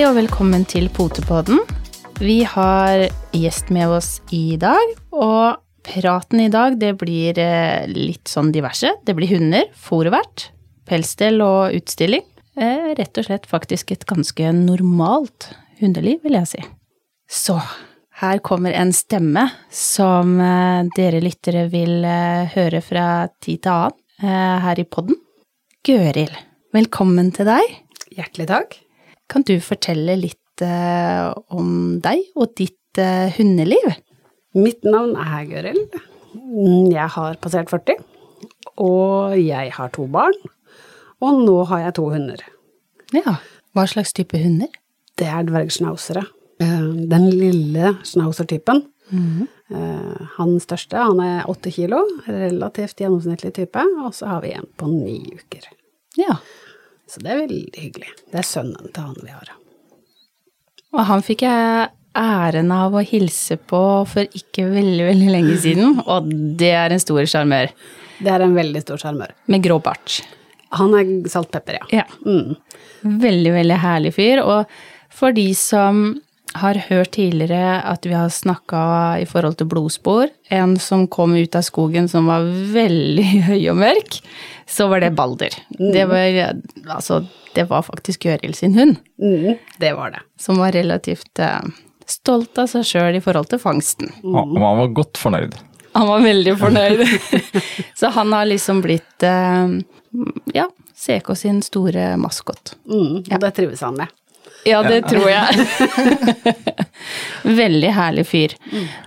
Hei og velkommen til Potepodden. Vi har gjest med oss i dag, og praten i dag det blir eh, litt sånn diverse. Det blir hunder, fòrvert, pelsstell og utstilling. Eh, Rett og slett faktisk et ganske normalt hundeliv, vil jeg si. Så her kommer en stemme som eh, dere lyttere vil høre fra tid til annen her i podden. Gøril, velkommen til deg. Hjertelig takk. Kan du fortelle litt eh, om deg og ditt eh, hundeliv? Mitt navn er Gøril. Mm, Jeg har passert 40, og jeg har to barn. Og nå har jeg to hunder. Ja, hva slags type hunder? Det er dvergschnauzere. Eh, Den lille schnauzer-typen. -hmm. Han største, han er åtte kilo, relativt gjennomsnittlig type, og så har vi en på ni uker. Ja, Så det er veldig hyggelig. Det er sønnen til han vi har. og han fikk jeg æren av å hilse på for ikke veldig, veldig lenge siden, og det er en stor sjarmør. Det er en veldig stor sjarmør. Med grå bart. Han er saltpepper, ja. Ja. Mm. Veldig, veldig herlig fyr. Og for de som har hørt tidligere at vi har snakka i forhold til blodspor, en som kom ut av skogen som var veldig høy og mørk, så var det Balder. Det var, altså, det var faktisk Gøril sin hund, Mm, det var det. som var relativt uh, stolt av seg sjøl i forhold til fangsten. Og han var godt fornøyd. Han var veldig fornøyd. så han har liksom blitt, uh, ja, CK sin store maskot. Mm, og det trives han med. Ja, det tror jeg. Veldig herlig fyr.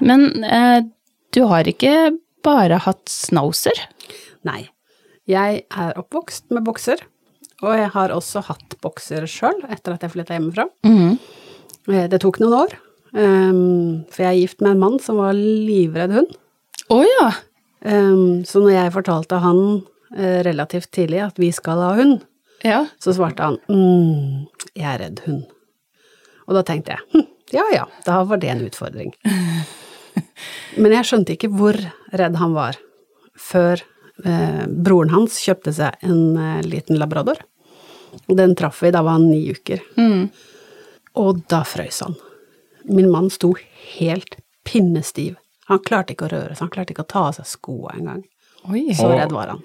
Men eh, du har ikke bare hatt snauser? Nei. Jeg er oppvokst med bokser, og jeg har også hatt bokser sjøl etter at jeg flytta hjemmefra. Mm. Det tok noen år, um, for jeg er gift med en mann som var livredd hund. Å ja. Um, Så når jeg fortalte han uh, relativt tidlig at vi skal ha hund, Ja. så svarte han mm, jeg er redd hund. Og da tenkte jeg hm, ja ja, da var det en utfordring. Men jeg skjønte ikke hvor redd han var før eh, broren hans kjøpte seg en eh, liten labrador. Den traff vi, da var han ni uker. Og da frøs han. Min mann sto helt pinnestiv. Han klarte ikke å røre seg, han klarte ikke å ta av seg skoa engang. Så redd var han.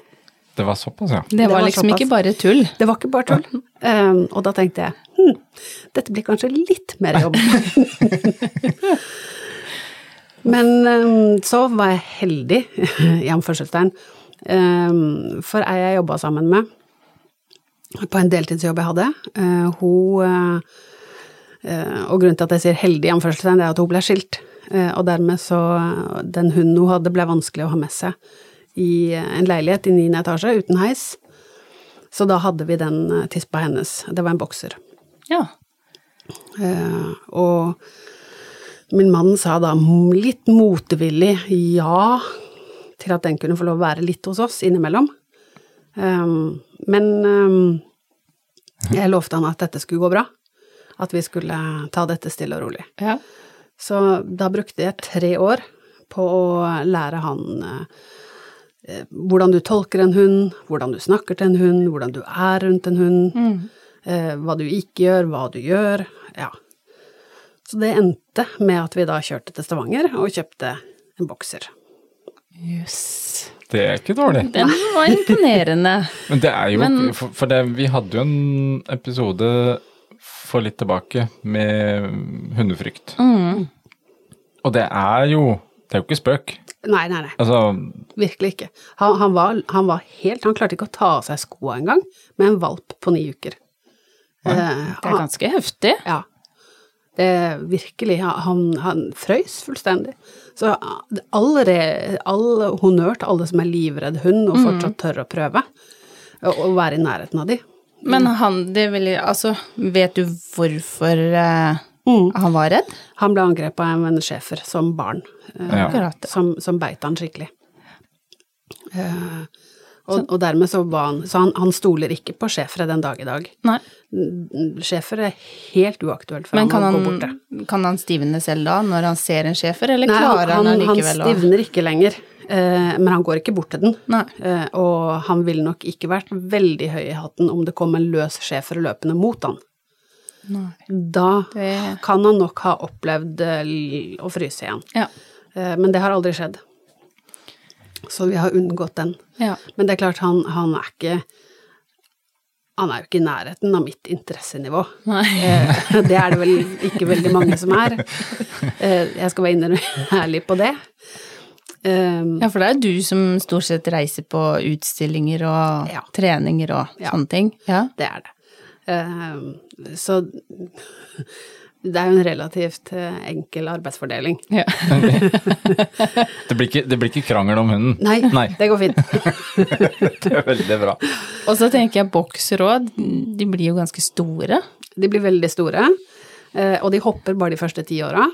Det var såpass, ja. Det var var liksom såpass. ikke bare tull. Det var ikke bare tull. Um, og da tenkte jeg hm, dette blir kanskje litt mer jobb. Men um, så var jeg heldig, i anførselstegn, um, for ei jeg jobba sammen med på en deltidsjobb jeg hadde, uh, hun uh, uh, Og grunnen til at jeg sier heldig, i anførselstegn, det er at hun ble skilt. Uh, og dermed så Den hunden hun hadde, ble vanskelig å ha med seg i en leilighet i niende etasje uten heis. Så da hadde vi den eh, tispa hennes. Det var en bokser. Ja. Eh, og min mann sa da litt motvillig ja til at den kunne få lov å være litt hos oss innimellom. Um, men um, jeg lovte han at dette skulle gå bra. At vi skulle ta dette stille og rolig. ja. Så da brukte jeg tre år på å lære han eh, eh, hvordan du tolker en hund, hvordan du snakker til en hund, hvordan du er rundt en hund, mm. hva du ikke gjør, hva du gjør, ja. Så det endte med at vi da kjørte til Stavanger og kjøpte en bokser. Jøss. Det er ikke dårlig. Den var imponerende. Men det er jo Men- For, for det, vi hadde jo en episode for litt tilbake med hundefrykt. Mm. Og det er jo Det er jo ikke spøk. Nei, nei, nei, Altså, virkelig ikke. Han, han, var, han var helt Han klarte ikke å ta av seg skoa engang med en valp på ni uker. Eh, Det er ganske heftig. Ja. Det virkelig Han, han frøys fullstendig. Så all, re, all honnør til alle som er livredd hund og fortsatt tør å prøve å være i nærheten av de. Men han, det vil jeg, altså, vet du hvorfor eh, Mm. han var redd? Han ble angrepet av en schæfer som barn, eh, ja. Som, som beit han skikkelig. Eh, og, og dermed så var han Så han, han stoler ikke på schæfere den dag i dag. Nei. Schæfer er helt uaktuelt for Men han å gå borte. Men kan han stivne selv da, når han ser en schæfer, eller Nei, klarer han, han, han allikevel å stivner ikke lenger, eh, men han går ikke bort til den. Nei. Eh, og han ville nok ikke vært veldig høy i hatten om det kom en løs schæfer løpende mot han. Nei. da Det- kan han nok ha opplevd eh, å fryse igjen. Ja. Eh, Men det har aldri skjedd. Så vi har unngått den. ja. Men det er klart, han, han er ikke Han er jo ikke i nærheten av mitt interessenivå. Eh, Det er det vel ikke veldig mange som er. Jeg skal være ærlig på det. Ja, for det er jo du som stort sett reiser på utstillinger og Ja. treninger og Ja. sånne ting. Ja. Det er det. Eh, Så det er jo en relativt eh, enkel arbeidsfordeling. ja. Det blir, ikke, det blir ikke krangel om hunden. Nei, Nei. det går fint. Det er veldig bra. Og så tenker jeg boksråd, de blir jo ganske store. De blir veldig store, eh, og de hopper bare de første ti åra.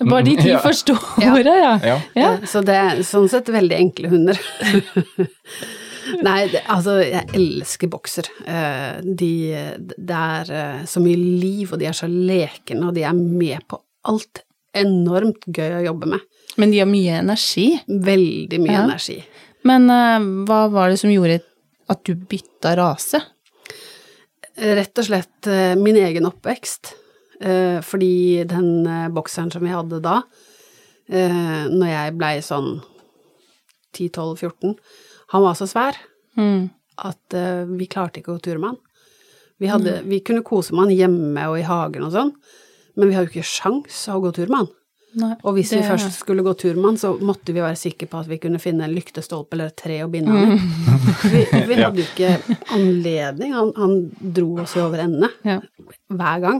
Bare de ti Ja. første åra, ja. Ja. ja. Så det er sånn sett veldig enkle hunder. Nei, det, altså, jeg elsker bokser. Eh, De, det er eh, så mye liv, og de er så lekne, og de er med på alt. Enormt gøy å jobbe med. Men de har mye energi. Veldig mye Ja. energi. Men eh, hva var det som gjorde at du bytta rase? Rett og slett min egen oppvekst. Fordi den bokseren som vi hadde da, når jeg blei sånn 10-12-14, han var så svær Mm. at uh, vi klarte ikke å gå tur med han. Vi, hadde, vi kunne kose med han hjemme og i hagen og sånn, men vi hadde jo ikke sjans å gå tur med han. Nei, Og hvis vi først skulle gå tur med han, så måtte vi være sikre på at vi kunne finne en lyktestolpe eller et tre å binde han i. Vi, vi hadde jo ikke anledning. Han, han dro oss jo over ende Ja. hver gang.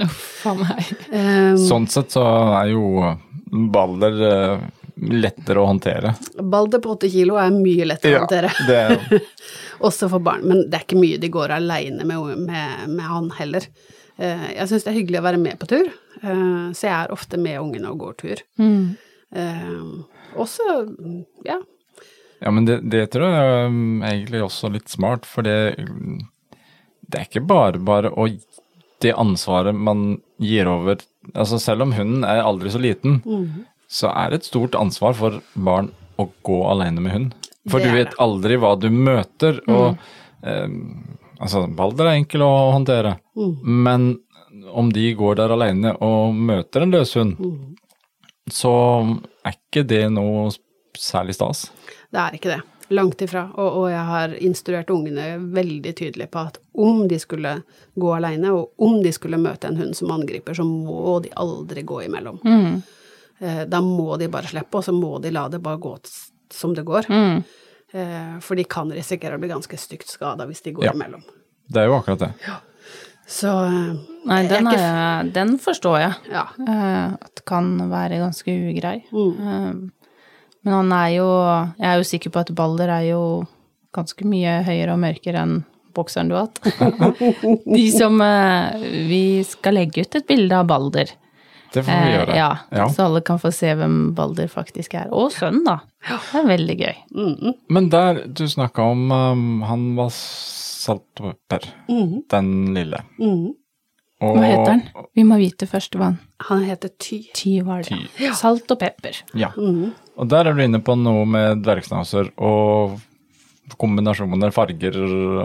Uff a meg. Um, Sånn sett så er jo Balder eh, lettere å håndtere. Balder på åtte kilo er mye lettere å håndtere. det er, Også for barn. Men det er ikke mye de går aleine med, med, med han heller. Eh, Jeg syns det er hyggelig å være med på tur, eh, så jeg er ofte med ungene og går tur. Mm. Eh, Også, ja, ja, men det, det tror jeg er um, egentlig også litt smart, for det, det er ikke bare bare å det ansvaret man gir over Altså selv om hunden er aldri så liten, så er det et stort ansvar for barn å gå alene med hund. For du vet det. aldri hva du møter, og eh, altså Balder er enkel å håndtere, men om de går der alene og møter en løshund, så er ikke det noe særlig stas. det er ikke det. Langt ifra. Og, og jeg har instruert ungene veldig tydelig på at om de skulle gå alene, og om de skulle møte en hund som angriper, så må de aldri gå imellom. Mm. Eh, Da må de bare slippe, og så må de la det bare gå som det går. Mm. Eh, For de kan risikere å bli ganske stygt skada hvis de går Ja. imellom. Det er jo akkurat det. Så eh, Nei, den, er den, ikke er, den forstår jeg. Ja. eh, At kan være ganske ugrei. Mm. Men han er jo Jeg er jo sikker på at Balder er jo ganske mye høyere og mørkere enn bokseren du har hatt. De som Vi skal legge ut et bilde av Balder. Det får vi Eh. Ja, Ja. så alle kan få se hvem Balder faktisk er. Og sønnen, da. Det er veldig gøy. Mm, Men der du snakka om um, Han var salt og pepper, Mhm. den lille. mm. Og, Hva heter han? Vi må vite først hva han Han heter Ty. Ty var det. Ty. Salt og pepper. Ja. Mhm. Og der er du inne på noe med dvergsnauser og kombinasjoner, farger,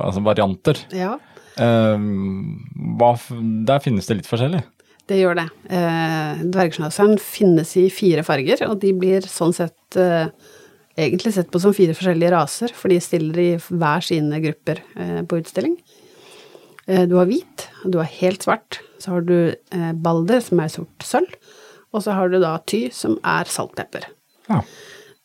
altså varianter. Ja, Um, hva, der finnes det litt forskjellig. Det gjør det. Eh, Dvergschnauzeren finnes i fire farger, og de blir sånn sett eh, egentlig sett på som fire forskjellige raser, for de stiller i hver sine grupper eh, på utstilling. Eh, du har hvit, du har helt svart. Så har du eh, balder, som er sort sølv, og så har du da ty, som er saltpepper. Ja.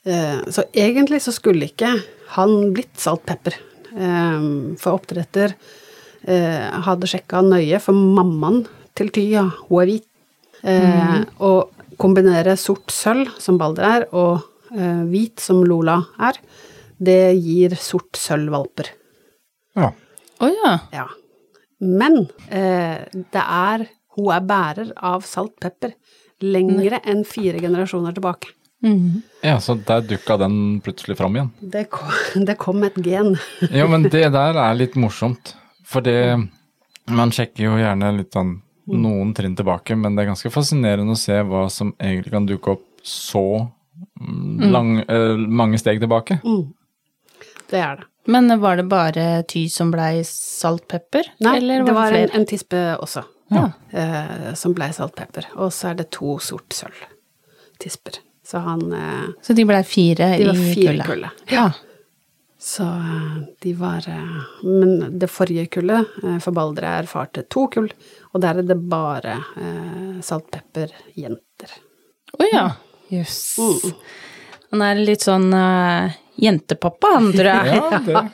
Eh, Så egentlig så skulle ikke han blitt saltpepper. Eh, For oppdretter eh, hadde sjekka nøye, for mammaen til Ty, ja, hun er hvit. Eh, Og kombinere sort sølv, som Balder er, og eh, hvit, som Lola er, det gir sort sølv-valper. ja. Å ja. Ja. Men eh, det er Hun er bærer av saltpepper lengre enn fire generasjoner tilbake. Mhm. Ja, så der dukka den plutselig fram igjen. Det kom, det kom et gen. Ja, men det der er litt morsomt. For det Man sjekker jo gjerne litt sånn noen trinn tilbake, men det er ganske fascinerende å se hva som egentlig kan dukke opp så mm, lang, eh, mange steg tilbake. det er det. Men var det bare Ty som blei saltpepper? Nei, eller det var en, flere? en tispe også, Ja. eh, som blei saltpepper. Og så er det to sort sølv-tisper. Så han eh, Så de blei fire De var i fire kullet? ja. Ja. Så eh, de var eh, Men det forrige kullet, eh, for Balder, erfarte to kull, og der er det bare saltpepperjenter. Å ja. Jøss. Mm. Han er litt sånn uh, jentepappa, han, tror jeg. Ja,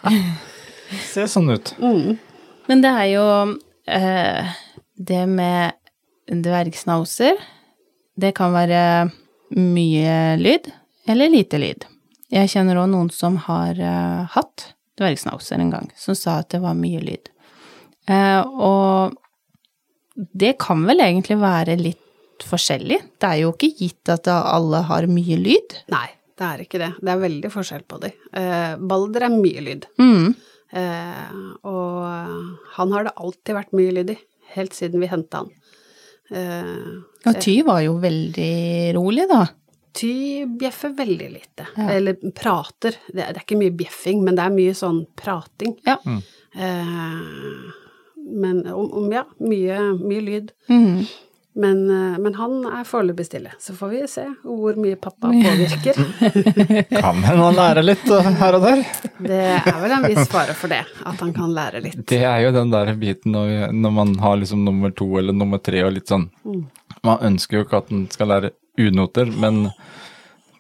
det ser sånn ut. Men det er jo uh, det med dvergsnauser Det kan være mye lyd eller lite lyd. Jeg kjenner òg noen som har uh, hatt dvergsnauser en gang, som sa at det var mye lyd. Uh, og det kan vel egentlig være litt forskjellig. Det er jo ikke gitt at alle har mye lyd. Nei, det er ikke det. Det er veldig forskjell på de. Uh, Balder er mye lyd. Mm. Og han har det alltid vært mye lyd i, helt siden vi henta han. Uh, Og Ty var jo veldig rolig, da. Ty bjeffer veldig lite. Eller prater. Det er, det er ikke mye bjeffing, men det er mye sånn prating. Ja. Eh, men om, om ja, mye, mye lyd. Mhm. Men, eh, men han er foreløpig stille, så får vi se hvor mye pappa påvirker. Kan hende han lærer litt uh, her og der. Det er vel en viss fare for det, at han kan lære litt. Det er jo den der biten når, når man har liksom nummer to eller nummer tre og litt sånn. Man ønsker jo ikke at den skal lære unoter, men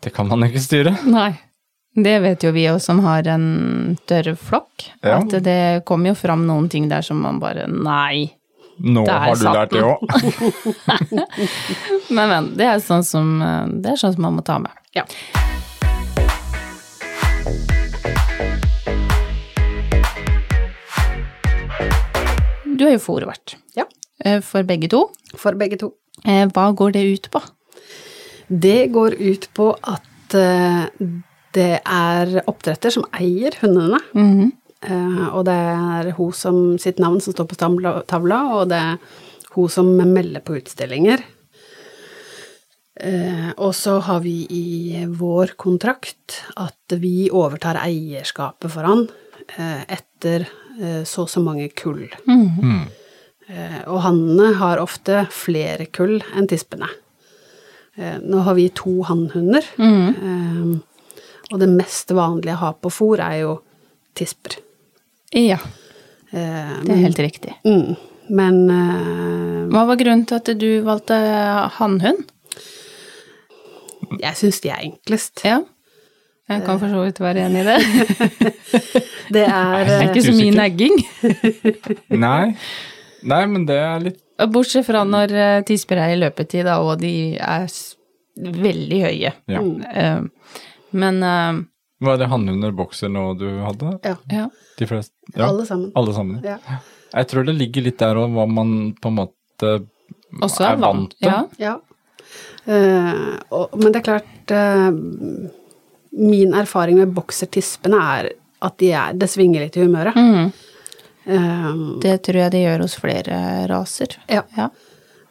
det kan man ikke styre. Nei. Det vet jo vi òg som har en større flokk, Ja. at det kommer jo fram noen ting der som man bare Nei. Nå Der har du lært det òg. Men, men. Det er sånn som, det er sånn som man må ta med. Ja. Du er jo forvert. ja. Eh, for begge to. For begge to. Eh, Hva går det ut på? Det går ut på at eh, det er oppdretter som eier hundene. Eh, og det er hun som sitt navn som står på tavla, tavla, og det er hun som melder på utstillinger. Eh, og så har vi i vår kontrakt at vi overtar eierskapet for han eh, etter så og så mange kull. Eh, og hannene har ofte flere kull enn tispene. Eh, nå har vi to hannhunder, mm. og det mest vanlige å ha på fôr er jo tisper. Ja, Eh, det er helt riktig. mm, men eh, Hva var grunnen til at du valgte hannhund? jeg syns de er enklest. Ja. Jeg kan for så vidt være enig i det. Det er Det er eh, ikke så mye negging. Nei. Nei, men det er litt Bortsett fra når eh, tisper er i løpetid, da, og de er veldig høye. Ja. Uh, Men uh, Var det hannhunder, bokser nå du hadde? ja, ja. De fleste? Ja. alle sammen. Alle sammen. Ja. Jeg tror det ligger litt der òg, hva man på en måte Også er vant til. Ja. Ja. Eh, og, men det er klart Min erfaring med boksertispene er at de er, det svinger litt i humøret. Mhm. Eh, Det tror jeg det gjør hos flere raser. ja. Ja.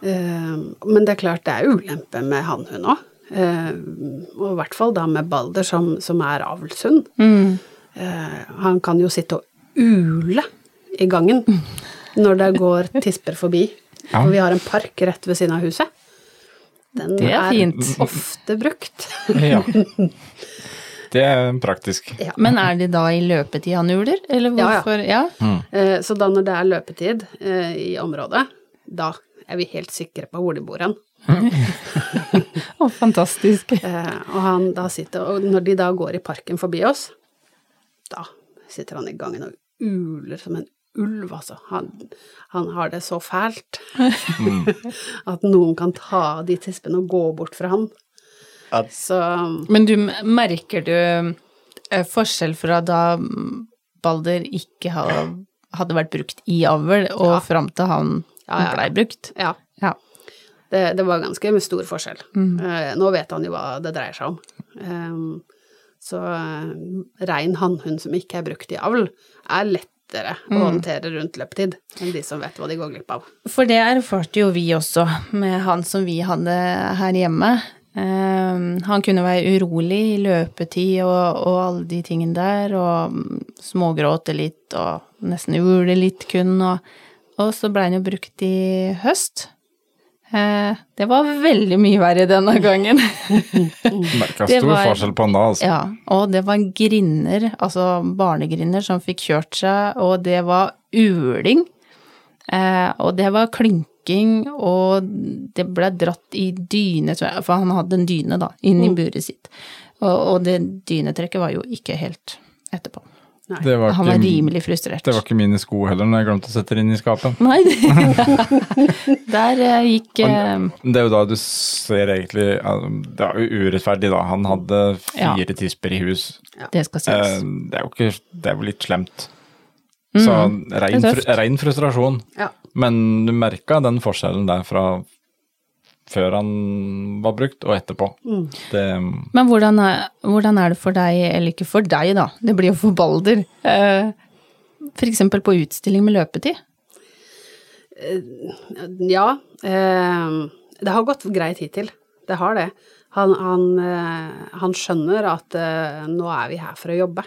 Eh, men det er klart det er ulempe med hannhund òg. og i hvert fall da med Balder, som, som er avlshund. Mm. Eh, han kan jo sitte og ule i gangen når det går tisper forbi. Ja. For vi har en park rett ved siden av huset. Den Det er fint. ofte brukt. Ja. Det er praktisk. Ja. Men er de da i løpetid han uler, eller Ja, ja. hvorfor? Ja, Eh, Så da når det er løpetid eh, i området, da er vi helt sikre på hvor de bor hen. Å, fantastisk. Eh, Og han da sitter, og når de da går i parken forbi oss, da sitter han i gangen og uler som en ulv, altså. Han, han har det så fælt at noen kan ta de tispene og gå bort fra han. Så Men du merker du eh, forskjell fra da mm, Balder ikke ha- hadde vært brukt i avl, og Ja. fram til han Ja, ja, ja. blei brukt? ja, Ja. det, det var ganske med stor forskjell. Mm. nå vet han jo hva det dreier seg om. Eh, så eh, rein hannhund som ikke er brukt i avl, er lettere å håndtere rundt løpetid enn de som vet hva de går glipp av. For det erfarte jo vi også med han som vi hadde her hjemme. Eh, han kunne være urolig i løpetid og, og alle de tingene der, og mm, smågråte litt og nesten ule litt kun, og, og så ble han jo brukt i høst. Eh, det var veldig mye verre denne gangen. Merka stor var- forskjell på han da, altså. Ja, og det var grinder, altså barnegrinder, som fikk kjørt seg, og det var uling. Eh, og det var klynking, og det ble dratt i dyne, tror jeg, for han hadde en dyne, da, inn i buret sitt. Og, og det dynetrekket var jo ikke helt etterpå. Det var, Han var ikke, rimelig frustrert. det var ikke mine sko heller, når jeg glemte å sette det inn i skapet. Nei, der eh, gikk eh, Det er jo da du ser egentlig Det er jo urettferdig, da. Han hadde fire tisper i hus. Det skal Eh, sies. Det er jo ikke Det er jo litt slemt. Så rein, Mm. er rein frustrasjon. Ja. Men du merka den forskjellen der fra før han var brukt, og etterpå. Mm. Det Men hvordan er, hvordan er det for deg, eller ikke for deg da, det blir jo for Balder, eh, eksempel på utstilling med løpetid? Ja, eh, det har gått greit hittil. Det har det. Han, han, eh, han skjønner at eh, nå er vi her for å jobbe.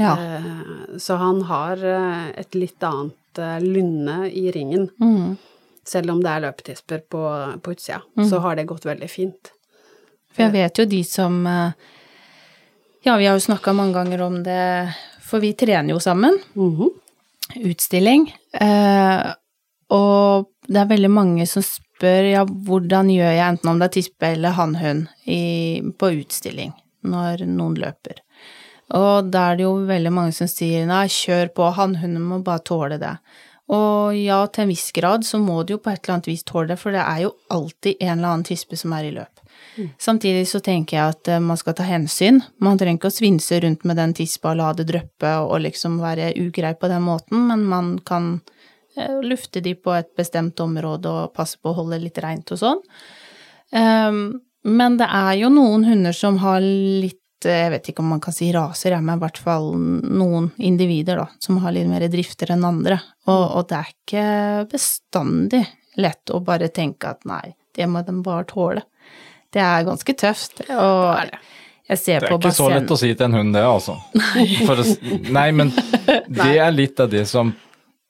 Ja. Eh, så han har eh, et litt annet eh, lynne i ringen. Mm. Selv om det er løpetisper på, på utsida, så har det gått veldig fint. For jeg vet jo de som eh, Ja, vi har jo snakka mange ganger om det, for vi trener jo sammen. Mhm. Utstilling. Eh, og det er veldig mange som spør ja, hvordan gjør jeg, enten om det er tispe eller hannhund, på utstilling når noen løper. Og da er det jo veldig mange som sier nei, kjør på, hannhunden må bare tåle det. Og ja, til en viss grad så må du jo på et eller annet vis tåle det, for det er jo alltid en eller annen tispe som er i løp. Samtidig så tenker jeg at eh, man skal ta hensyn. Man trenger ikke å svinse rundt med den tispa og la det dryppe og liksom være ugrei på den måten, men man kan eh, lufte de på et bestemt område og passe på å holde litt reint og sånn. Ehm, men det er jo noen hunder som har litt jeg vet ikke om man kan si raser, ja, men i hvert fall noen individer, da, som har litt mer drifter enn andre. Og, og det er ikke bestandig lett å bare tenke at nei, det må de bare tåle. Det er ganske tøft. Og jeg ser Det er ikke ikke så lett å si til en hund, det, altså. For å, nei, men det er litt av det som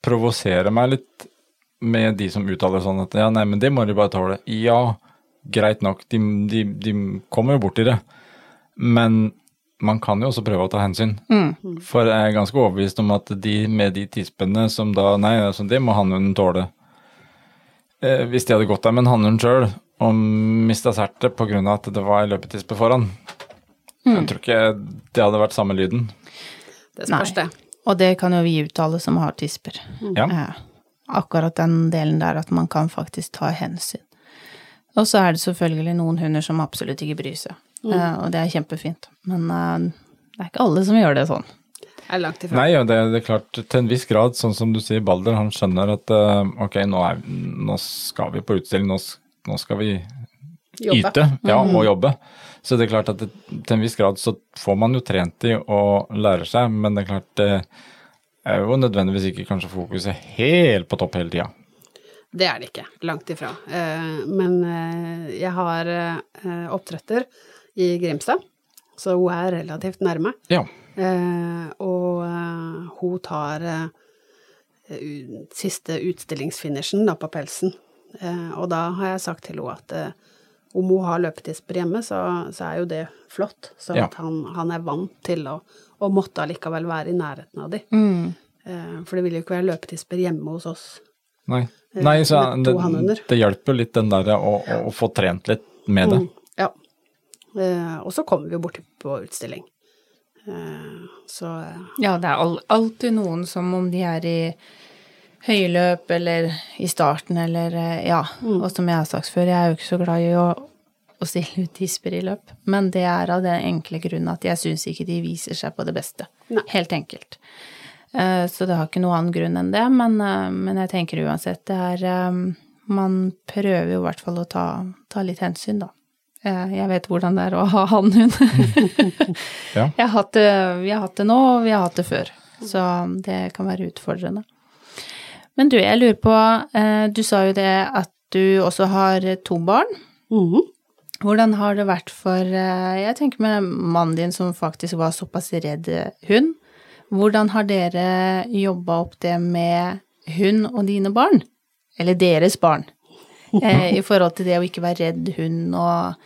provoserer meg litt med de som uttaler sånn at ja, nei, men det må de bare tåle. Ja, greit nok, de, de, de kommer jo borti det. Men man kan jo også prøve å ta hensyn. Mm. For jeg er ganske overbevist om at de med de tispene som da Nei, altså det må hannhunden tåle. Eh, hvis de hadde gått der med en hannhund sjøl og mista sertet pga. at det var ei løpetispe foran, Mm. jeg tror ikke det hadde vært samme lyden. Det spørs det. Og det kan jo vi uttale som har tisper. Ja. Eh, akkurat den delen der at man kan faktisk ta hensyn. Og så er det selvfølgelig noen hunder som absolutt ikke bryr seg, eh, og det er kjempefint. Men eh, det er ikke alle som gjør det sånn. Er langt ifra. Nei, og det, det er klart, til en viss grad, sånn som du sier, Balder, han skjønner at uh, ok, nå, er, nå skal vi på utstilling, nå, nå skal vi Jobbe. yte ja, og jobbe. Så det er klart at det, til en viss grad så får man jo trent i og lærer seg, men det er klart det er jo nødvendigvis ikke kanskje fokuset helt på topp hele tida. Det er det ikke. Langt ifra. Uh, Men uh, jeg har oppdretter i Grimstad, så hun er relativt nærme. Ja. Eh, Og eh, hun tar eh, siste utstillingsfinishen da på pelsen. Eh, Og da har jeg sagt til henne at om hun har løpetisper hjemme, så, så er jo det flott. Så Ja. at han, han er vant til å, å måtte allikevel være i nærheten av de. Mm. Eh, For det vil jo ikke være løpetisper hjemme hos oss. Nei. Nei, så det, det hjelper litt den der å, å, få trent litt med det. Mm, og så kommer vi jo bort på utstilling. Eh, så eh, Ja, det er alltid noen som om de er i høyløp eller i starten eller Ja. Mm. og som jeg har sagt før, jeg er jo ikke så glad i å, å stille ut tisper i løp, men det er av den enkle grunn at jeg syns ikke de viser seg på det beste. Nei. Helt enkelt. Eh, Så det har ikke noen annen grunn enn det, men, eh, men jeg tenker uansett, det er eh, Man prøver jo i hvert fall å ta, ta litt hensyn, da. Eh, Jeg vet hvordan det er å ha hannhund. Ja. Jeg har hatt vi har hatt det nå, og vi har hatt det før. Så det kan være utfordrende. Men du, jeg lurer på, eh, du sa jo det at du også har to barn. mhm. Hvordan har det vært for eh, Jeg tenker med mannen din som faktisk var såpass redd hund. Hvordan har dere jobba opp det med hund og dine barn? Eller deres barn? Eh, I forhold til det å ikke være redd hund og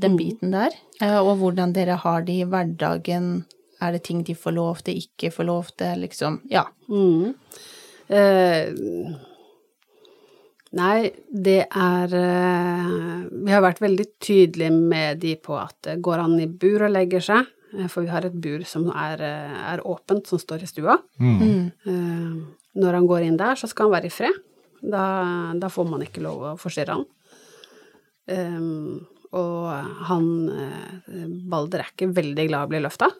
den biten der. Eh, og hvordan dere har det i hverdagen. Er det ting de får lov til, ikke får lov til, liksom? Ja. Mm. Eh, nei, det er eh, Vi har vært veldig tydelige med de på at det går an i bur og legger seg. eh, For vi har et bur som er, eh, er åpent, som står i stua. Mm. Eh, når han går inn der, så skal han være i fred. Da, da får man ikke lov å forstyrre han. Um, og han eh, Balder er ikke veldig glad i å bli løfta.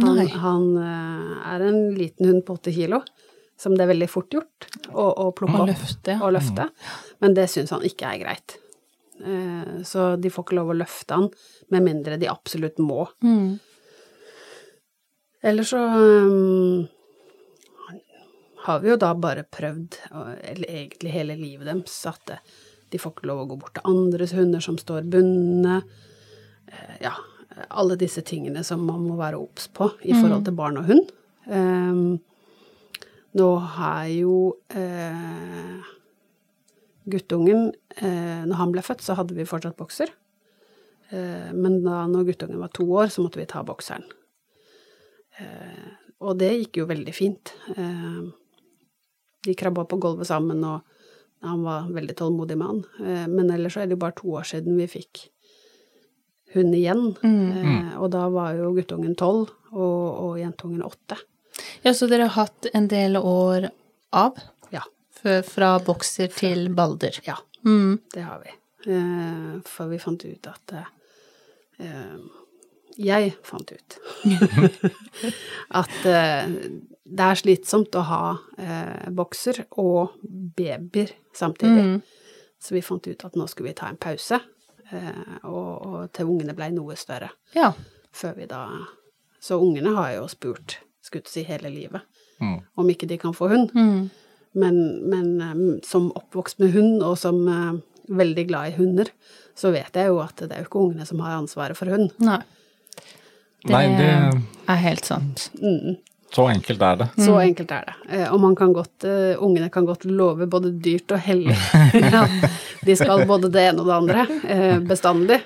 Han, han eh, er en liten hund på åtte kilo, som det er veldig fort gjort å, å plukke opp løfte. og løfte. Men det syns han ikke er greit. Eh, så de får ikke lov å løfte han med mindre de absolutt må. Mm. Eller så um, har vi jo da bare prøvd, eller egentlig hele livet deres, at de får ikke lov å gå bort til andres hunder som står bundne. Eh, Ja, alle disse tingene som man må være obs på i forhold til barn og hund. Um, nå har jo eh, guttungen eh, Når han ble født, så hadde vi fortsatt bokser. Eh, men da når guttungen var to år, så måtte vi ta bokseren. Eh, og det gikk jo veldig fint. Eh, de krabba på gulvet sammen, og han var en veldig tålmodig mann. Eh, men ellers så er det jo bare to år siden vi fikk hun igjen. Mm. og da var jo guttungen tolv, og, og jentungen åtte. Ja, så dere har hatt en del år av? Ja. Fra bokser til balder? Ja, Mm. det har vi. Eh, for vi fant ut at eh, eh, Jeg fant ut at eh, det er slitsomt å ha eh, bokser og babyer samtidig. Mm. Så vi fant ut at nå skulle vi ta en pause, eh, og, og til ungene ble noe større. Ja. Før vi da Så ungene har jo spurt, skulle jeg si, hele livet Mm. om ikke de kan få hund. Mm. Men, men eh, som oppvokst med hund, og som eh, veldig glad i hunder, så vet jeg jo at det er jo ikke ungene som har ansvaret for hund. Nei. Nei, det er helt sant. Mm. Så enkelt er det. Så enkelt er det. Eh, Og man kan godt, eh, ungene kan godt love både dyrt og hellig at de skal både det ene og det andre, eh, bestandig.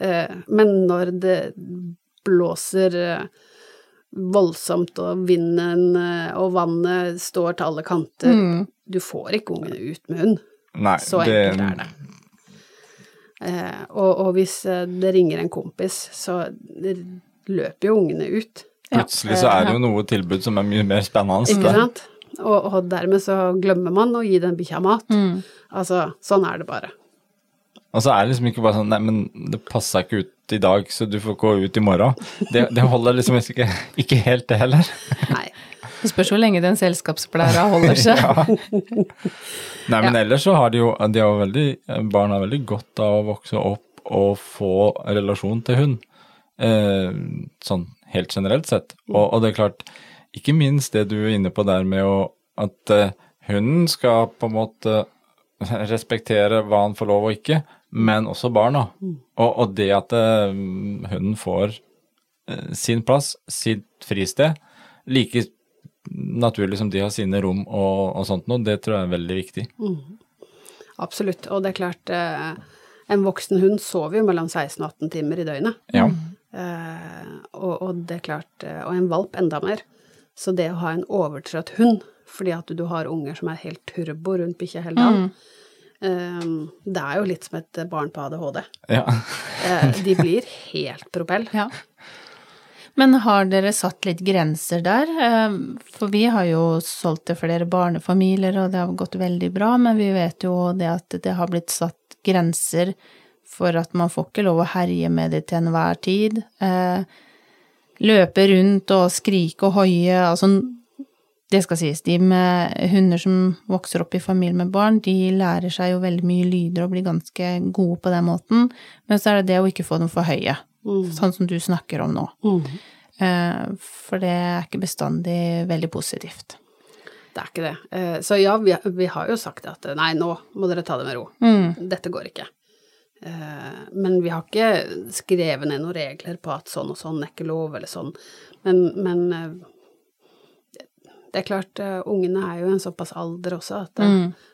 Eh, Men når det blåser voldsomt, og vinden og vannet står til alle kanter, du får ikke ungene ut med hund. Nei, Så det, enkelt er det. Eh, og, og hvis det ringer en kompis, så løper jo ungene ut. Plutselig så er det jo noe tilbud som er mye mer spennende. Ikke sant? Og, og dermed så glemmer man å gi den bikkja mat. Altså, sånn er det bare. Og så er det liksom ikke bare sånn Nei, men det passa ikke ut i dag, så du får gå ut i morgen. Det, det holder liksom ikke, ikke helt, det heller. Nei. Det spørs hvor lenge den selskapsplæra holder seg. Nei, men ellers så har de jo de har veldig, Barn har veldig godt av å vokse opp og få relasjon til hund. Eh, sånn helt generelt sett. Og, og det er klart, ikke minst det du er inne på der med å, at uh, hunden skal på en måte respektere hva han får lov og ikke, men også barna. Og, og det at uh, hunden får uh, sin plass, sitt fristed, like naturlig som de har sine rom og, og sånt noe, det tror jeg er veldig viktig. Absolutt. Og det er klart, en voksen hund sover jo mellom 16 og 18 timer i døgnet. Ja. Eh, og, og det er klart, eh, og en valp enda mer. Så det å ha en overtrøtt hund, fordi at du har unger som er helt turbo rundt bikkja hele dagen, eh, det er jo litt som et barn på ADHD. ja. Eh, de blir helt propell. Ja. Men har dere satt litt grenser der? Eh, For vi har jo solgt til flere barnefamilier, og det har gått veldig bra, men vi vet jo det at det har blitt satt grenser for at man får ikke lov å herje med det til enhver tid. Eh, Løpe rundt og skrike og hoie, altså det skal sies, de med hunder som vokser opp i familie med barn, de lærer seg jo veldig mye lyder og blir ganske gode på den måten, men så er det det å ikke få dem for høye, sånn som du snakker om nå. Eh, For det er ikke bestandig veldig positivt. Det er ikke det. Eh, Så ja, vi, har jo sagt at nei, nå må dere ta det med ro. Dette går ikke. Eh, men vi har ikke skrevet ned noen regler på at sånn og sånn er ikke lov, eller sånn. Men, men eh, det er klart, eh, ungene er jo en såpass alder også at det,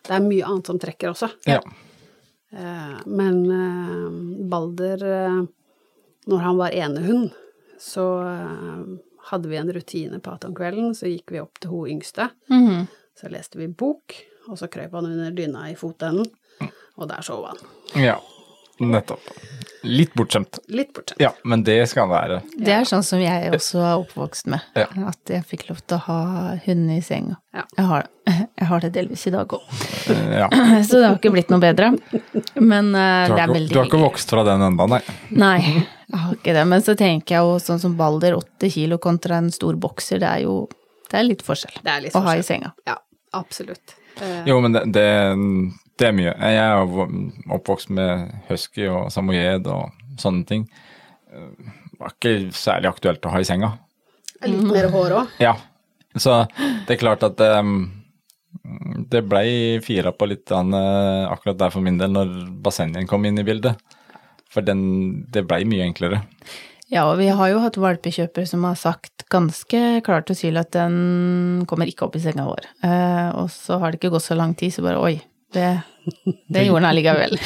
det er mye annet som trekker også. Ja. Men Balder, når han var enehund, så hadde vi en rutine på at om kvelden så gikk vi opp til hun yngste. Mm. Så leste vi bok, og så krøp han under dyna i fotenden, og der sov han. ja. Nettopp. Litt bortskjemt. Litt bortskjemt. Ja, men det skal han være. Det er sånn som jeg også er oppvokst med. Ja. At jeg fikk lov til å ha hunden i senga. Ja. Jeg, har, jeg har det delvis i dag òg. Ja. Så det har ikke blitt noe bedre. Men uh, det er veldig du har ikke vokst fra den enda, nei. Nei, jeg har ikke det. Men så tenker jeg jo sånn som Balder, åtte kilo kontra en stor bokser, det er jo det er litt forskjell Det er litt å ha i senga. Ja, absolutt. Eh, Jo, men det, det, det er mye. Jeg er jo oppvokst med husky og samoyed og sånne ting. Det Var ikke særlig aktuelt å ha i senga. Litt mer hår òg. Ja, så det er klart at um, det blei fira på litt eh, akkurat der for min del når bassenget kom inn i bildet. For den, det blei mye enklere. Ja, og vi har jo hatt valpekjøpere som har sagt ganske klart og tydelig at den kommer ikke opp i senga vår. Eh, og så har det ikke gått så lang tid, så bare oi, det, det gjorde den allikevel.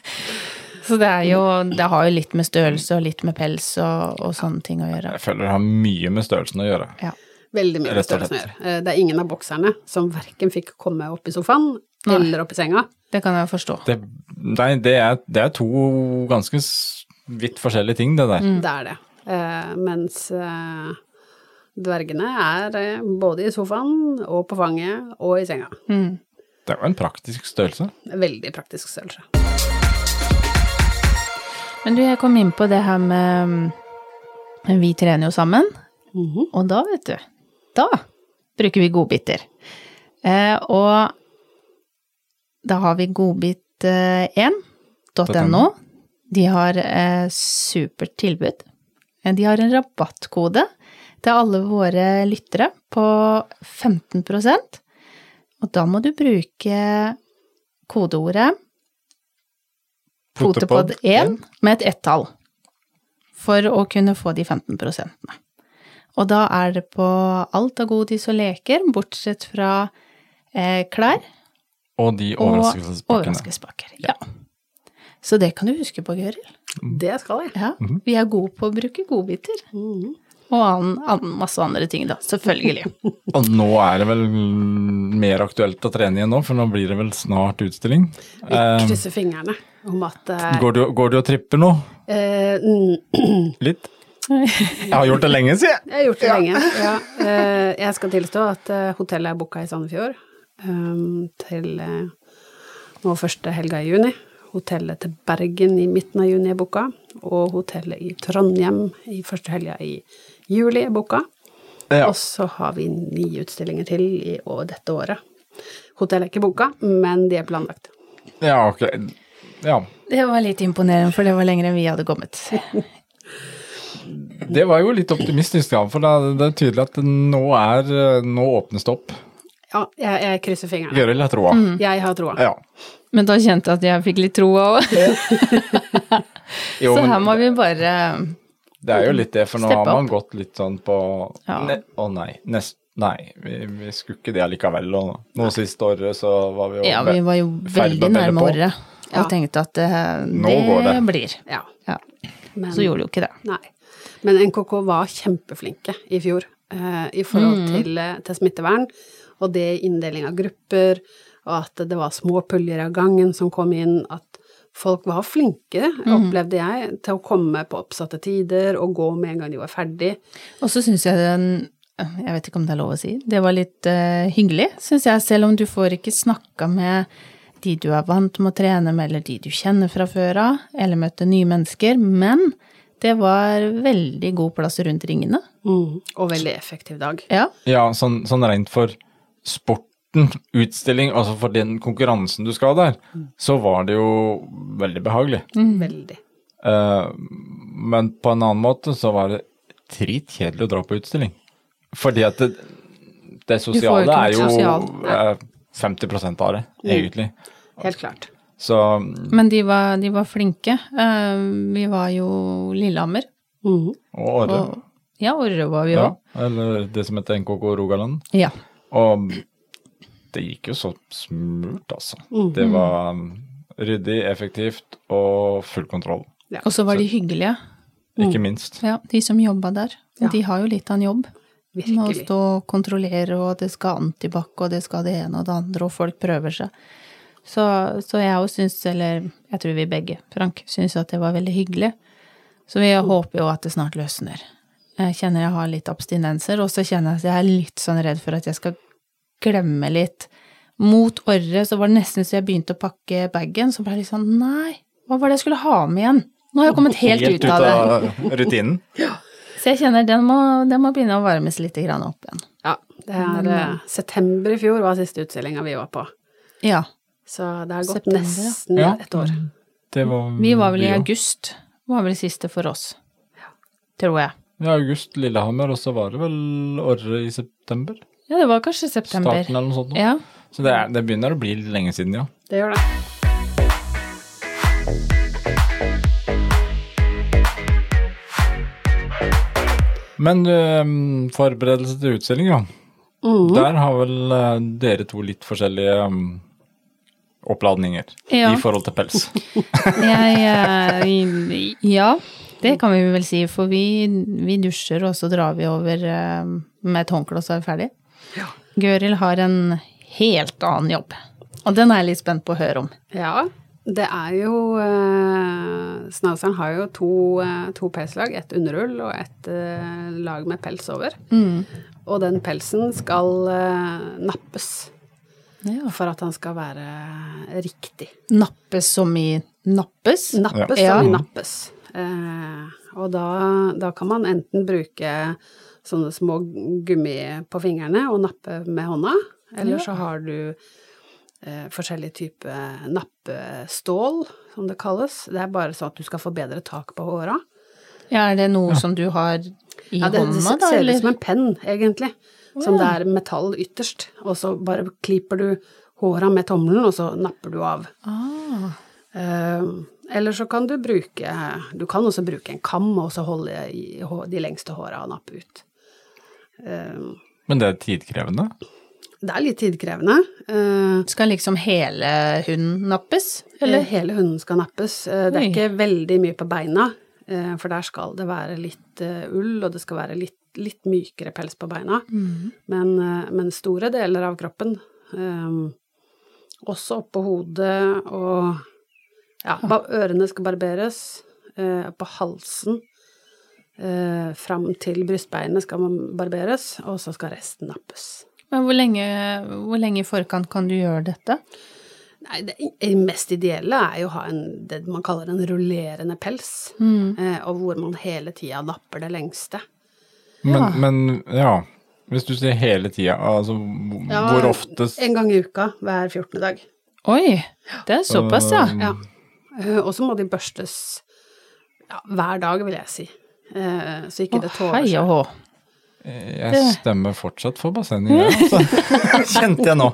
så det er jo Det har jo litt med størrelse og litt med pels og, og sånne ting å gjøre. Jeg føler det har mye med størrelsen å gjøre. Ja. Veldig mye med størrelsen å gjøre. Eh, Det er ingen av bokserne som verken fikk komme opp i sofaen Nei. eller opp i senga. Det kan jeg forstå. Det, nei, det er, det er to ganske vidt forskjellige ting, det der. Det er det. Eh, mens eh, dvergene er både i sofaen og på fanget og i senga. Mm. Det er jo en praktisk størrelse. Veldig praktisk størrelse. Men du, jeg kom inn på det her med mm, Vi trener jo sammen, Mhm. og da, vet du, da bruker vi godbiter. Eh, og da har vi godbit1.no. De har eh, supert tilbud. Eh, De har en rabattkode til alle våre lyttere på 15 Og da må du bruke kodeordet potepod1 med et ett-tall for å kunne få de 15 prosentene. Og da er det på alt av godis og leker, bortsett fra eh, klær Og de overraskelsespakkene. overraskelsespakker. Ja. Så det kan du huske på, Gøril. Det skal jeg. Ja, vi er gode på å bruke godbiter. Mhm. Og annen, annen, masse andre ting, da. Selvfølgelig. Og nå er det vel mer aktuelt å trene igjen nå, for nå blir det vel snart utstilling. Vi Eh, krysser fingrene om at uh, går, du, går du og tripper nå? eh, mm, Litt? Jeg har gjort det lenge, sier jeg. Jeg har gjort det lenge. Ja. Uh, jeg skal tilstå at hotellet er booka i Sandefjord um, til nå første helga i juni. Hotellet til Bergen i midten av juni er booka, og hotellet i Trondheim i første helga i juli er boka. Ja. Og så har vi ni utstillinger til i år, dette året. Hotellet er ikke boka, men de er planlagt. Ja, ok. Ja. Det var litt imponerende, for det var lenger enn vi hadde kommet. Det var jo litt optimistisk, da, for det er tydelig at nå er Nå åpnes det opp. Ja, jeg, jeg krysser fingrene. Gøril har troa. Jeg har troa. Ja. Men da kjente jeg at jeg fikk litt troa òg. Så her må vi bare det er jo litt det, for nå Steppe har man opp. gått litt sånn på Ja. ne, Å nei, nest, nei, vi, vi skulle ikke det allikevel. Og nå siste året så var vi jo Ja, vi var jo veldig å nærme året. Og tenkte at det, det, det. blir. Ja. Ja. Men, Så gjorde det jo ikke det. Nei. Men NKK var kjempeflinke i fjor eh, i forhold til, eh, til smittevern, og det inndeling av grupper, og at det var små puljer av gangen som kom inn, at folk var flinke, opplevde jeg, til å komme på oppsatte tider og gå med en gang de var ferdig. Og så syns jeg den Jeg vet ikke om det er lov å si. Det var litt uh, hyggelig, syns jeg, selv om du får ikke snakka med de du er vant med å trene med, eller de du kjenner fra før av, eller møte nye mennesker. Men det var veldig god plass rundt ringene. Og veldig effektiv dag. Ja. Ja, sånn, sånn rent for sporten, utstilling, altså for den konkurransen du skal der, så var det jo veldig behagelig. Veldig. Uh, men på en annen måte så var det dritkjedelig å dra på utstilling. Fordi at det, det sosiale er jo sosial, eh, 50 av det, egentlig. Helt klart. Så Men de var, de var flinke. Uh, vi var jo Lillehammer. -huh. Og Åre. Og, ja, Orre var vi Ja, eller det som heter NKK Rogaland. Ja. Og det gikk jo så smurt, altså. Mm. Det var um, ryddig, effektivt og full kontroll. Ja. Og så var de hyggelige. Ikke minst. Ja, de som jobba der. Ja. De har jo litt av en jobb. Med å stå og kontrollere, og det skal antibac, og det skal det ene og det andre, og folk prøver seg. Så, så jeg òg syns, eller jeg tror vi begge, Frank, syns at det var veldig hyggelig. Så vi håper jo at det snart løsner. Jeg kjenner jeg har litt abstinenser, og så kjenner jeg at jeg er litt sånn redd for at jeg skal glemme litt. Mot året så var det nesten så jeg begynte å pakke bagen, så ble jeg litt sånn nei, hva var det jeg skulle ha med igjen? Nå har jeg kommet helt, ut av det. av rutinen. Så jeg kjenner den må, den må begynne å varmes litt opp igjen. Ja, det er eh, september i fjor var siste utstillinga vi var på. Ja. Så det har gått September, nesten Ja. et år. Det var Vi var vel i august, var vel siste for oss. Tror jeg. Ja, august Lillehammer, og så var det vel Orre i september? Ja, det var kanskje september. Starten eller noe sånt. Ja. Så det, er, det begynner å bli litt lenge siden, ja. Det gjør det. Men um, forberedelse til utstilling, ja. Mm. Der har vel eh, dere to litt forskjellige um, oppladninger Ja. i forhold til pels. Jeg, eh, ja, det kan vi vel si, for vi, vi dusjer, og så drar vi over eh, med et håndkle, og så er vi ferdig. Gøril har en helt annen jobb, og den er jeg litt spent på å høre om. Ja, det er jo eh, Snauseren har jo to, eh, to pelslag, et underull og et eh, lag med pels over. Og den pelsen skal nappes Ja. for at han skal være riktig. Nappes som i nappes? Nappes Ja. som i nappes. Eh, og da, da kan man enten bruke sånne små gummi på fingrene og nappe med hånda, eller så har du eh, forskjellige typer nappestål, som det kalles. Det er bare sånn at du skal få bedre tak på håra. Ja, er det noe som du har i Ja, det, det hånda, da, ser ut som en penn, egentlig. Som det er metall ytterst. Og så bare klipper du håra med tommelen, og så napper du av. Ah. Eh, eller så kan du bruke Du kan også bruke en kam og så holde i de lengste håra og nappe ut. Eh, Men det er tidkrevende. det er litt tidkrevende. Eh, Skal liksom hele hunden nappes, eller eller? hele hunden skal nappes. Eh, det er Oi. ikke veldig mye på beina, eh, for der skal det være litt eh, ull, og det skal være litt, litt mykere pels på beina. Men, eh, men store deler av kroppen, eh, også oppå hodet og ja, ørene skal barberes, eh, på halsen, eh, fram til brystbeinet skal man barberes, og så skal resten nappes. Men hvor lenge, hvor lenge i forkant kan du gjøre dette? Nei, det mest ideelle er jo å ha en, det man kaller en rullerende pels, eh, og hvor man hele tida napper det lengste. Men Ja. men ja, hvis du sier hele tida, altså Ja, hvor ofte En gang i uka hver 14. dag. Oi, det er såpass, ja. Ja. Eh, og så må de børstes ja, hver dag, vil jeg si. Eh, så ikke det tåler hei og seg. hå. Jeg stemmer fortsatt for bassenget, ja, altså. Kjente jeg nå.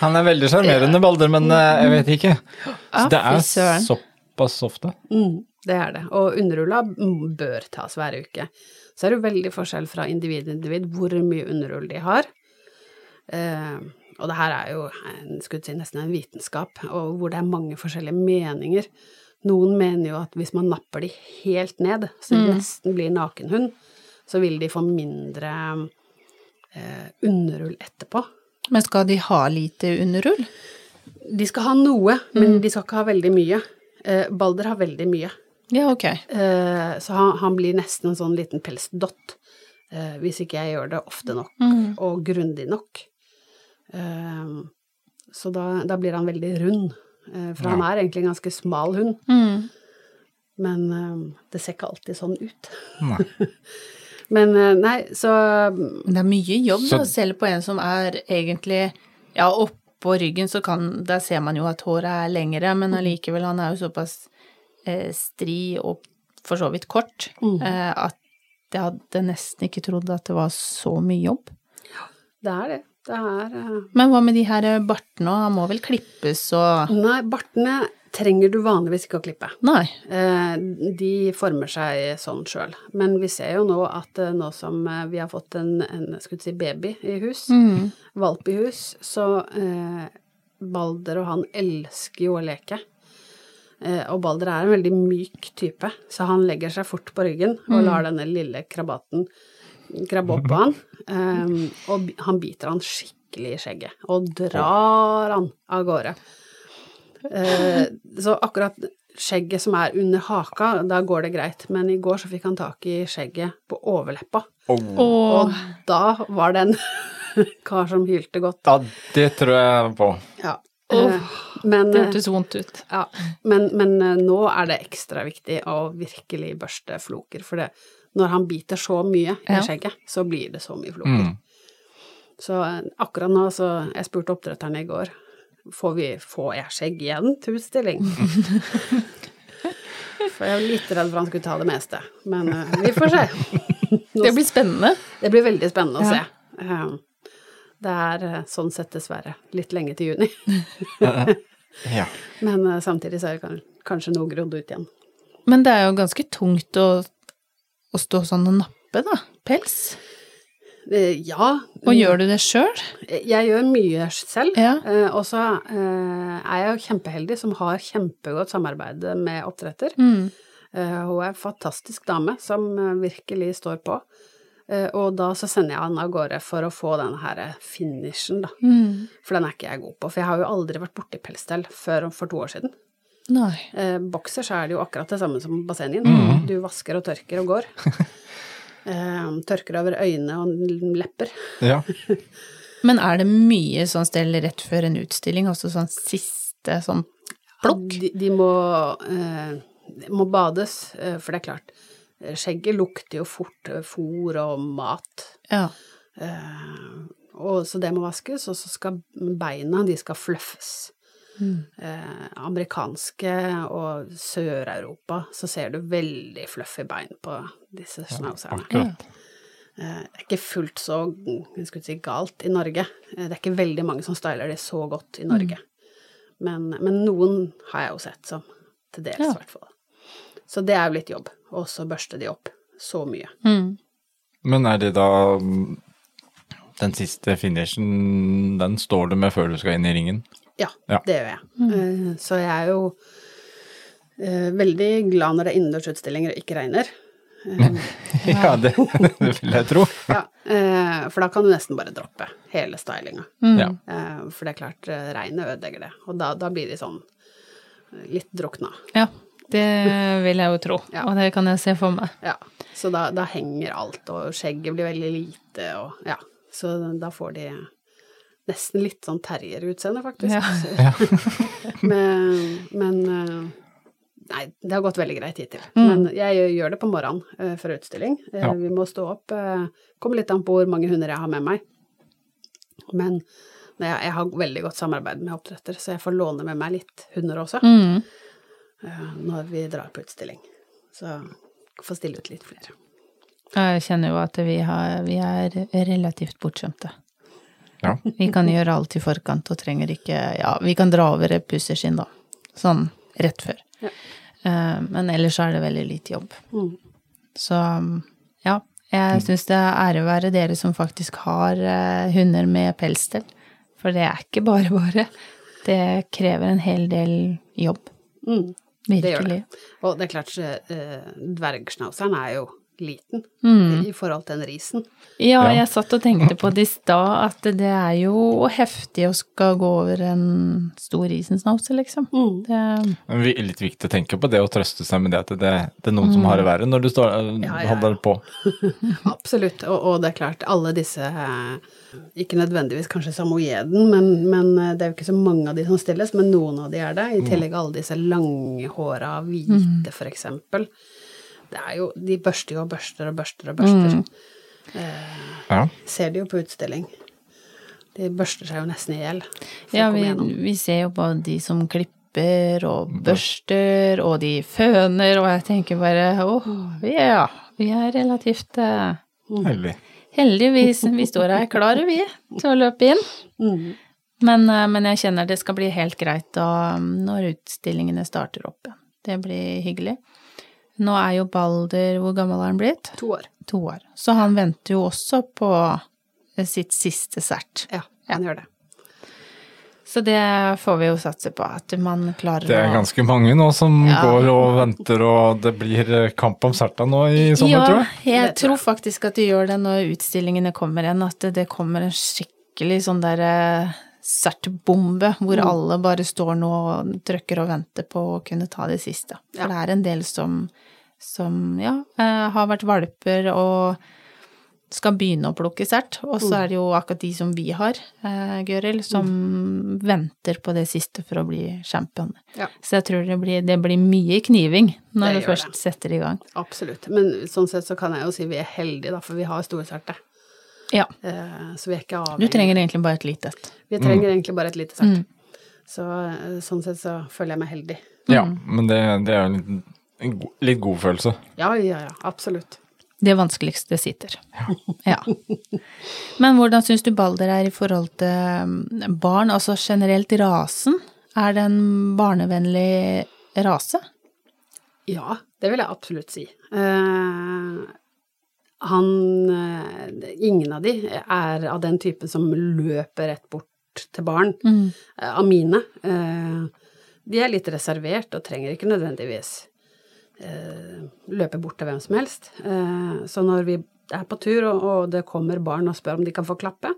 Han er veldig sjarmerende, Balder, men eh, jeg vet ikke. Så det er såpass ofte. Mm, det er det. Og underrulla bør tas hver uke. Så er det jo veldig forskjell fra individ til individ hvor mye underrull de har. Eh, og det her er jo en, skulle si, nesten en vitenskap, og hvor det er mange forskjellige meninger. Noen mener jo at hvis man napper de helt ned, så de nesten blir nakenhund, så vil de få mindre eh, underull etterpå. Men skal de ha lite underull? De skal ha noe, men de skal ikke ha veldig mye. Eh, Balder har veldig mye. Ja, ok. Eh, så han, han blir nesten en sånn liten pelsdott eh, hvis ikke jeg gjør det ofte nok og grundig nok. Eh, så da, da blir han veldig rund, eh, for han er egentlig en ganske smal hund. Mm. Men eh, det ser ikke alltid sånn ut. Nei. Men eh, nei, så Men det er mye jobb, Så- da, selv på en som er egentlig Ja, oppå ryggen så kan Der ser man jo at håret er lengre, men allikevel, han er jo såpass eh, stri og for så vidt kort eh, at jeg hadde nesten ikke trodd at det var så mye jobb. Ja, det er det. Det er uh... Men hva med de her bartene, han må vel klippes og Nei, bartene trenger du vanligvis ikke å klippe. Nei. Uh, De former seg sånn sjøl. Men vi ser jo nå at uh, nå som eh, vi har fått en, en skulle si, baby i hus, Mm. valp i hus, så eh, Balder og han elsker jo å leke. Eh, og Balder er en veldig myk type, så han legger seg fort på ryggen og lar denne lille krabaten krabbe opp på han. um, og han biter han skikkelig i skjegget og drar han av gårde. Uh, så akkurat skjegget som er under haka, da går det greit, men i går så fikk han tak i skjegget på overleppa, Oh. Og da var det en kar som hylte godt. Ja, det tror jeg på. Ja. Eh, men, det hørtes vondt ut. ja, men, men eh, nå er det ekstra viktig å virkelig børste floker, for det, når han biter så mye i Ja. skjegget, så blir det så mye floker. Mm. Så eh, akkurat nå, så jeg spurte oppdretteren i går, får vi, få jeg skjegg igjen til utstilling? For jeg var litt redd for han skulle ta det meste, men uh, vi får se. Nå Det blir spennende. det blir veldig spennende å se. Eh, Det er eh, sånn sett dessverre litt lenge til juni, Ja. men uh, samtidig så er det kanskje noe grodd ut igjen. Men det er jo ganske tungt å, å stå sånn og nappe, da. Pels. Eh, Ja, Og gjør du det sjøl? jeg gjør mye selv, Ja. eh, og så eh, er jeg jo kjempeheldig som har kjempegodt samarbeid med oppdretter. Mm. Eh, Hun er en fantastisk dame som eh, virkelig står på. Eh, Og da så sender jeg han av gårde for å få den her finishen, da. Mm. For den er ikke jeg god på. For jeg har jo aldri vært borti pelsstell før for to år siden. Nei. Eh, bokser så er det jo akkurat det samme som bassenget. Mm. Du vasker og tørker og går. Eh, tørker over øyne og lepper. ja. Men er det mye sånn stell rett før en utstilling, også sånn siste sånn plukk? De, de må, eh, de må bades, eh, for det er klart. eh, Skjegget lukter jo fort eh, fôr og mat. Ja. Eh, og så det må vaskes, og så skal beina, de skal fluffes. Mm. Eh, amerikanske og Sør-Europa så ser du veldig fluffy bein på disse schnauzerne. Det Eh, det er ikke fullt så jeg skulle si, galt i Norge. Eh, det er ikke veldig mange som styler det så godt i Norge. Men, men noen har jeg jo sett som til dels, i Ja. hvert fall. Så det er jo litt jobb, og så børste de opp så mye. Mm. Men er det da mm, den siste finishen, den står du med før du skal inn i ringen? Ja, Ja. det gjør jeg. Mm. Så jeg er jo eh, veldig glad når det er innendørsutstillinger og ikke regner. Ja, det, det vil jeg tro. Ja, eh, for da kan du nesten bare droppe hele stylinga. Mm. Ja. Eh, For det er klart, eh, regnet ødelegger det. Og da, da blir de sånn eh, litt drukna. ja. Det vil jeg jo tro, Ja. og det kan jeg se for meg. Ja, så da, da henger alt, og skjegget blir veldig lite, og ja. Så da får de nesten litt sånn terrierutseende, faktisk. Ja. men, men eh, Nei, det har gått veldig greit hittil. Mm. Men jeg gjør det på morgenen eh, før utstilling. Eh, Ja. Vi må stå opp. Kommer litt an på hvor mange hunder jeg har med meg. Men jeg, har veldig godt samarbeid med oppdretter, så jeg får låne med meg litt hunder også Mm. når vi drar på utstilling. Så får stille ut litt flere. Jeg kjenner jo at vi, har, vi er relativt bortskjemte. Ja. Vi kan gjøre alt i forkant og trenger ikke Ja, vi kan dra over et pusseskinn, da. Sånn rett før. Ja. Eh, Men ellers er det veldig lite jobb. Mm. Så ja, jeg syns det er ære være dere som faktisk har eh, hunder med pelsstell. For det er ikke bare bare. Det krever en hel del jobb. Mm. Det gjør det. Og det er klart, eh, dvergschnauzeren er jo liten Mm. i, forhold til den risen. Ja, jeg satt og tenkte på det i stad, at det er jo heftig å skal gå over en stor risensnauser, liksom. Mm. Det, Men vi- litt viktig å tenke på det å trøste seg med det at det, det er noen som har det verre når du står, Ja, ja, ja. holder på. Absolutt. Og, og det er klart, alle disse eh, Ikke nødvendigvis kanskje samojeden, men, men eh, det er jo ikke så mange av de som stilles, men noen av de er det. I tillegg alle disse langhåra hvite, for eksempel. Det er jo De børster jo og børster og børster og børster. Ja. Ser de jo på utstilling. De børster seg jo nesten i hjel. ja, vi, vi ser jo på de som klipper og børster, og de føner, og jeg tenker bare åh, ja, vi er relativt eh, Heldig. Heldigvis, vi står her klare, vi, til å løpe inn. Mm. Men, eh, men jeg kjenner det skal bli helt greit da, når utstillingene starter opp igjen. Det blir hyggelig. Nå er jo Balder Hvor gammel er han blitt? To år. To år. Så han venter jo også på sitt siste sert. Ja, han gjør det. Så det får vi jo satse på, at man klarer å Det er å ganske mange nå som Ja. går og venter, og det blir eh, kamp om Serta nå i sommer, ja, tror jeg. jeg tror tror faktisk at de gjør det når utstillingene kommer igjen, at det, det kommer en skikkelig sånn derre sertbombe, hvor Mm. alle bare står nå og trykker og venter på å kunne ta det siste. For Ja. det er en del som, som ja, eh, har vært valper og skal begynne å plukke sert, og så Mm. er det jo akkurat de som vi har, eh, Gøril, som venter på det siste for å bli champion. Ja. Så jeg tror det blir, det blir mye kniving når Det du først det. setter i gang. Absolutt. Men sånn sett så kan jeg jo si vi er heldige, da, for vi har storserte. Ja. Eh, så vi er ikke avhengig. Du trenger egentlig bare et lite et. Vi trenger egentlig bare et lite sett. Mm. Så eh, sånn sett så føler jeg meg heldig. Ja, men det, det er jo en, en go- litt god følelse. Ja, ja, ja. Absolutt. Det vanskeligste sitter. Ja. Men hvordan syns du Balder er i forhold til mm, barn, altså generelt rasen? Er det en barnevennlig rase? Ja, det vil jeg absolutt si. Eh, han eh, Ingen av de er av den typen som løper rett bort til barn. Mm. av mine. Eh, de er litt reservert og trenger ikke nødvendigvis eh, løpe bort til hvem som helst. Eh, så når vi er på tur, og, det kommer barn og spør om de kan få klappe,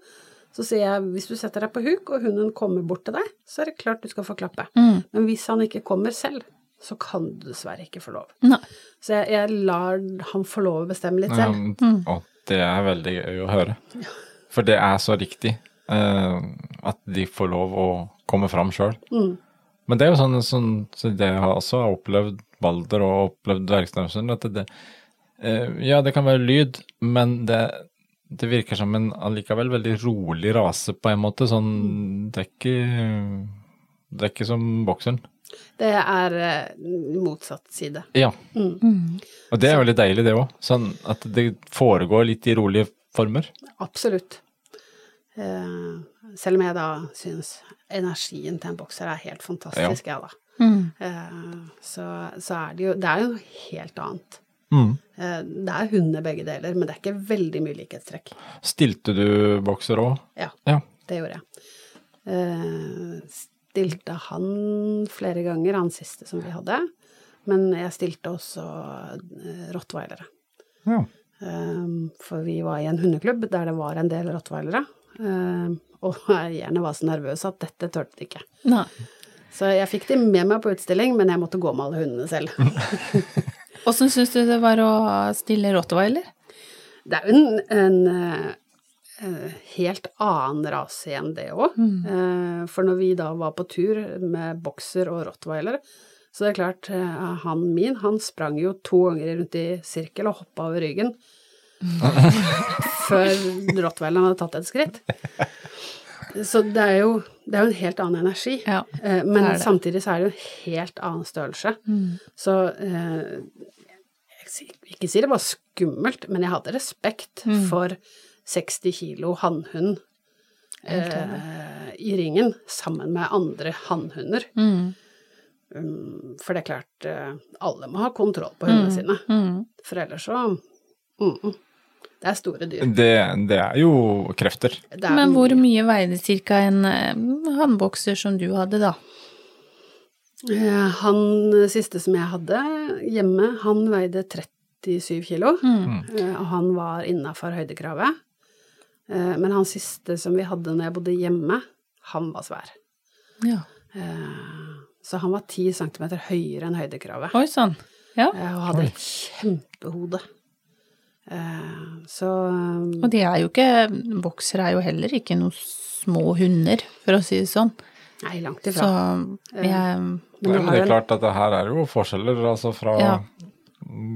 så sier jeg hvis du setter deg på huk, og hunden kommer bort til deg, så er det klart du skal få klappe. Men hvis han ikke kommer selv, så kan du dessverre ikke få lov. Nei. Så jeg, jeg lar han få lov å bestemme litt Ja, selv. Og det er veldig gøy å høre. For det er så riktig eh, at de får lov å komme fram sjøl. Mm. Men det er jo sånn, sånn så det jeg har opplevd Balder og opplevd dvergsnausen, at det, eh, Ja, det kan være lyd, men det, det virker som en allikevel veldig rolig rase på en måte. Sånn Det er ikke Det er ikke som bokseren. Det er eh, motsatt side. Ja. Mm. Og det er veldig deilig, det òg. Sånn at det foregår litt i rolige former. Absolutt. Eh, selv om jeg da syns energien til en bokser er helt fantastisk, jeg, da. Mm. Eh, så, så er det jo Det er jo noe helt annet. Mm. Eh, det er hunder begge deler, men det er ikke veldig mye likhetstrekk. Stilte du bokser òg? Ja, Ja. det gjorde jeg. Stilte han flere ganger, han siste som vi hadde. Men jeg stilte også eh, rottweilere. ja. Um, for vi var i en hundeklubb der det var en del rottweilere. Um, og eierne var så nervøse at dette turte de ikke. Nei. Så jeg fikk de med meg på utstilling, men jeg måtte gå med alle hundene selv. Åssen syns du det var å stille rottweiler? Det er jo en, en eh, helt annen rase igjen, det òg. for når vi da var på tur med bokser og rottweiler, så det er klart, eh, han min, han sprang jo to ganger rundt i sirkel og hoppa over ryggen. før rottweileren hadde tatt et skritt. Så det er jo, det er jo en helt annen energi. Ja, Eh, men det det. samtidig så er det jo en helt annen størrelse. Så eh, jeg ikke si det var skummelt, men jeg hadde respekt for 60 kilo hannhund eh, i ringen sammen med andre hannhunder. Mm. Um, for det er klart, eh, alle må ha kontroll på hundene sine. Mm. For ellers så mm, Det er store dyr. Det, det er jo krefter. Er Men hvor mye. veide cirka en eh, hannbokser som du hadde, da? Eh, Han siste som jeg hadde hjemme, han veide 37 kilo. Eh, Og han var innafor høydekravet. Eh, Men han siste som vi hadde når jeg bodde hjemme, han var svær. Ja. Eh, Så han var 10 centimeter høyere enn høydekravet. Oi sann. Ja. Eh, Og hadde et kjempehode. Eh, Så Og de er jo ikke Boksere er jo heller ikke noen små hunder, for å si det sånn. Nei, langt Så ifra. jeg Men det er klart at det her er jo forskjeller, altså fra Ja.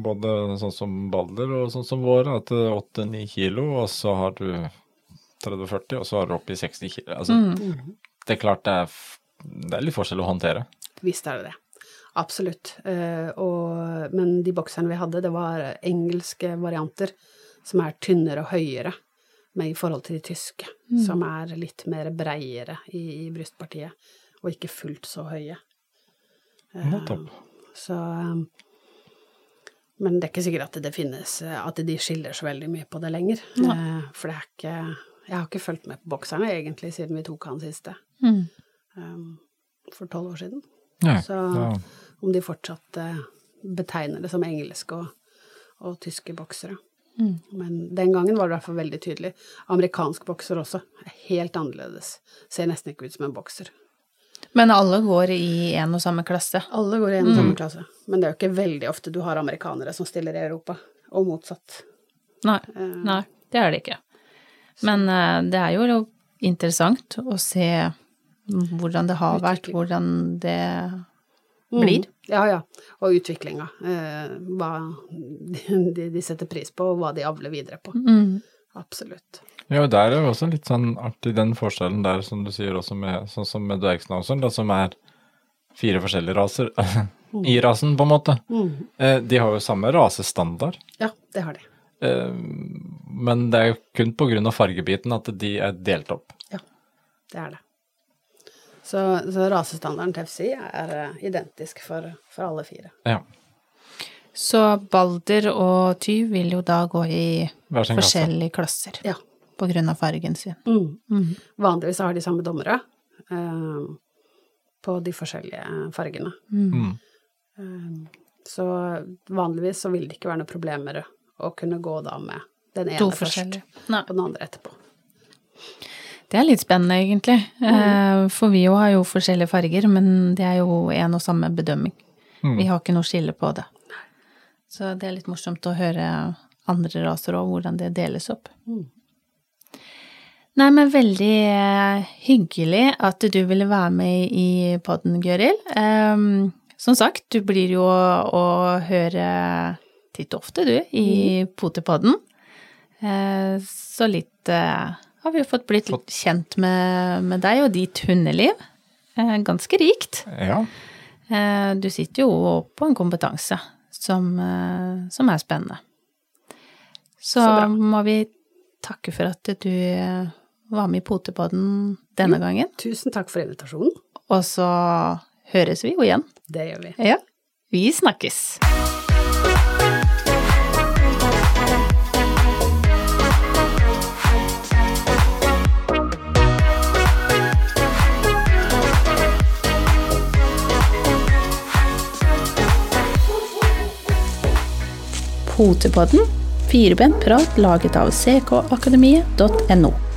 Både sånn som Balder og sånn som våre, at 8-9 kilo, og så har du 30-40, og så har du oppi 60 kilo. Altså, Mm. det er klart det er, det er litt forskjell å håndtere. Visst er det det. Absolutt. Uh, og, men de bokserne vi hadde, det var engelske varianter som er tynnere og høyere. med i forhold til de tyske, som er litt mer breiere i, i brystpartiet, og ikke fullt så høye. Nettopp. Så um, Men det er ikke sikkert at det finnes At de skiller så veldig mye på det lenger. Ja. For det er ikke Jeg har ikke fulgt med på bokserne egentlig siden vi tok han siste. Mm. um, For tolv år siden. Nei, Så ja. om de fortsatt eh, betegner det som engelske og, og tyske boksere. Mm. Men den gangen var det i hvert fall veldig tydelig. Amerikansk bokser også helt annerledes. Ser nesten ikke ut som en bokser. Men alle går i en og samme klasse. Alle går i en og samme klasse. Men det er jo ikke veldig ofte du har amerikanere som stiller i Europa, og motsatt. Nei, Eh, nei, det er det ikke. Men eh, det er jo interessant å se hvordan det har vært, hvordan det Mm. blir. Ja, ja. Og utviklinga. Eh, hva de, de setter pris på, og hva de avler videre på. Mm. Absolutt. Ja, og der er jo også litt sånn artig den forskjellen der, som du sier også med sånn som med dvergsnauseren, da, som er fire forskjellige raser i rasen, på en måte. Mm. Eh, de har jo samme rasestandard, Ja, det har de. eh, men det er jo kun på grunn av fargebiten at de er delt opp. Ja, det er det. Så, så rasestandarden til FCI er eh, identisk for, for alle fire. Ja, Så Balder og Tyv vil jo da gå i forskjellige klasser Ja. På grunn av fargen sin. Mm. Vanligvis har de samme dommere eh, på de forskjellige fargene. Mm. Eh, så vanligvis så vil det ikke være noe problemer å kunne gå da med den ene først. Nei. og den andre etterpå. Det er litt spennende, egentlig. Eh, For vi jo har jo forskjellige farger, men det er jo en og samme bedømming. Vi har ikke noe skille på det. Så det er litt morsomt å høre andre raser òg, hvordan det deles opp. Mm. Nei, men veldig eh, hyggelig at du ville være med i podden, Gøril. Um, som sagt, du blir jo å høre titt og ofte, du, i Potepodden. Uh, så litt uh, har vi jo fått blitt litt kjent med, med deg og ditt hundeliv. Uh, ganske rikt. Ja. Du sitter jo på en kompetanse som, som er spennende. Så, Så må vi takke for at du var med i Potepodden denne gangen. Tusen takk for invitasjonen. Og så høres vi jo igjen. Det gjør vi. Ja. Vi snakkes. Potepodden, firebent prat laget av ckakademiet.no.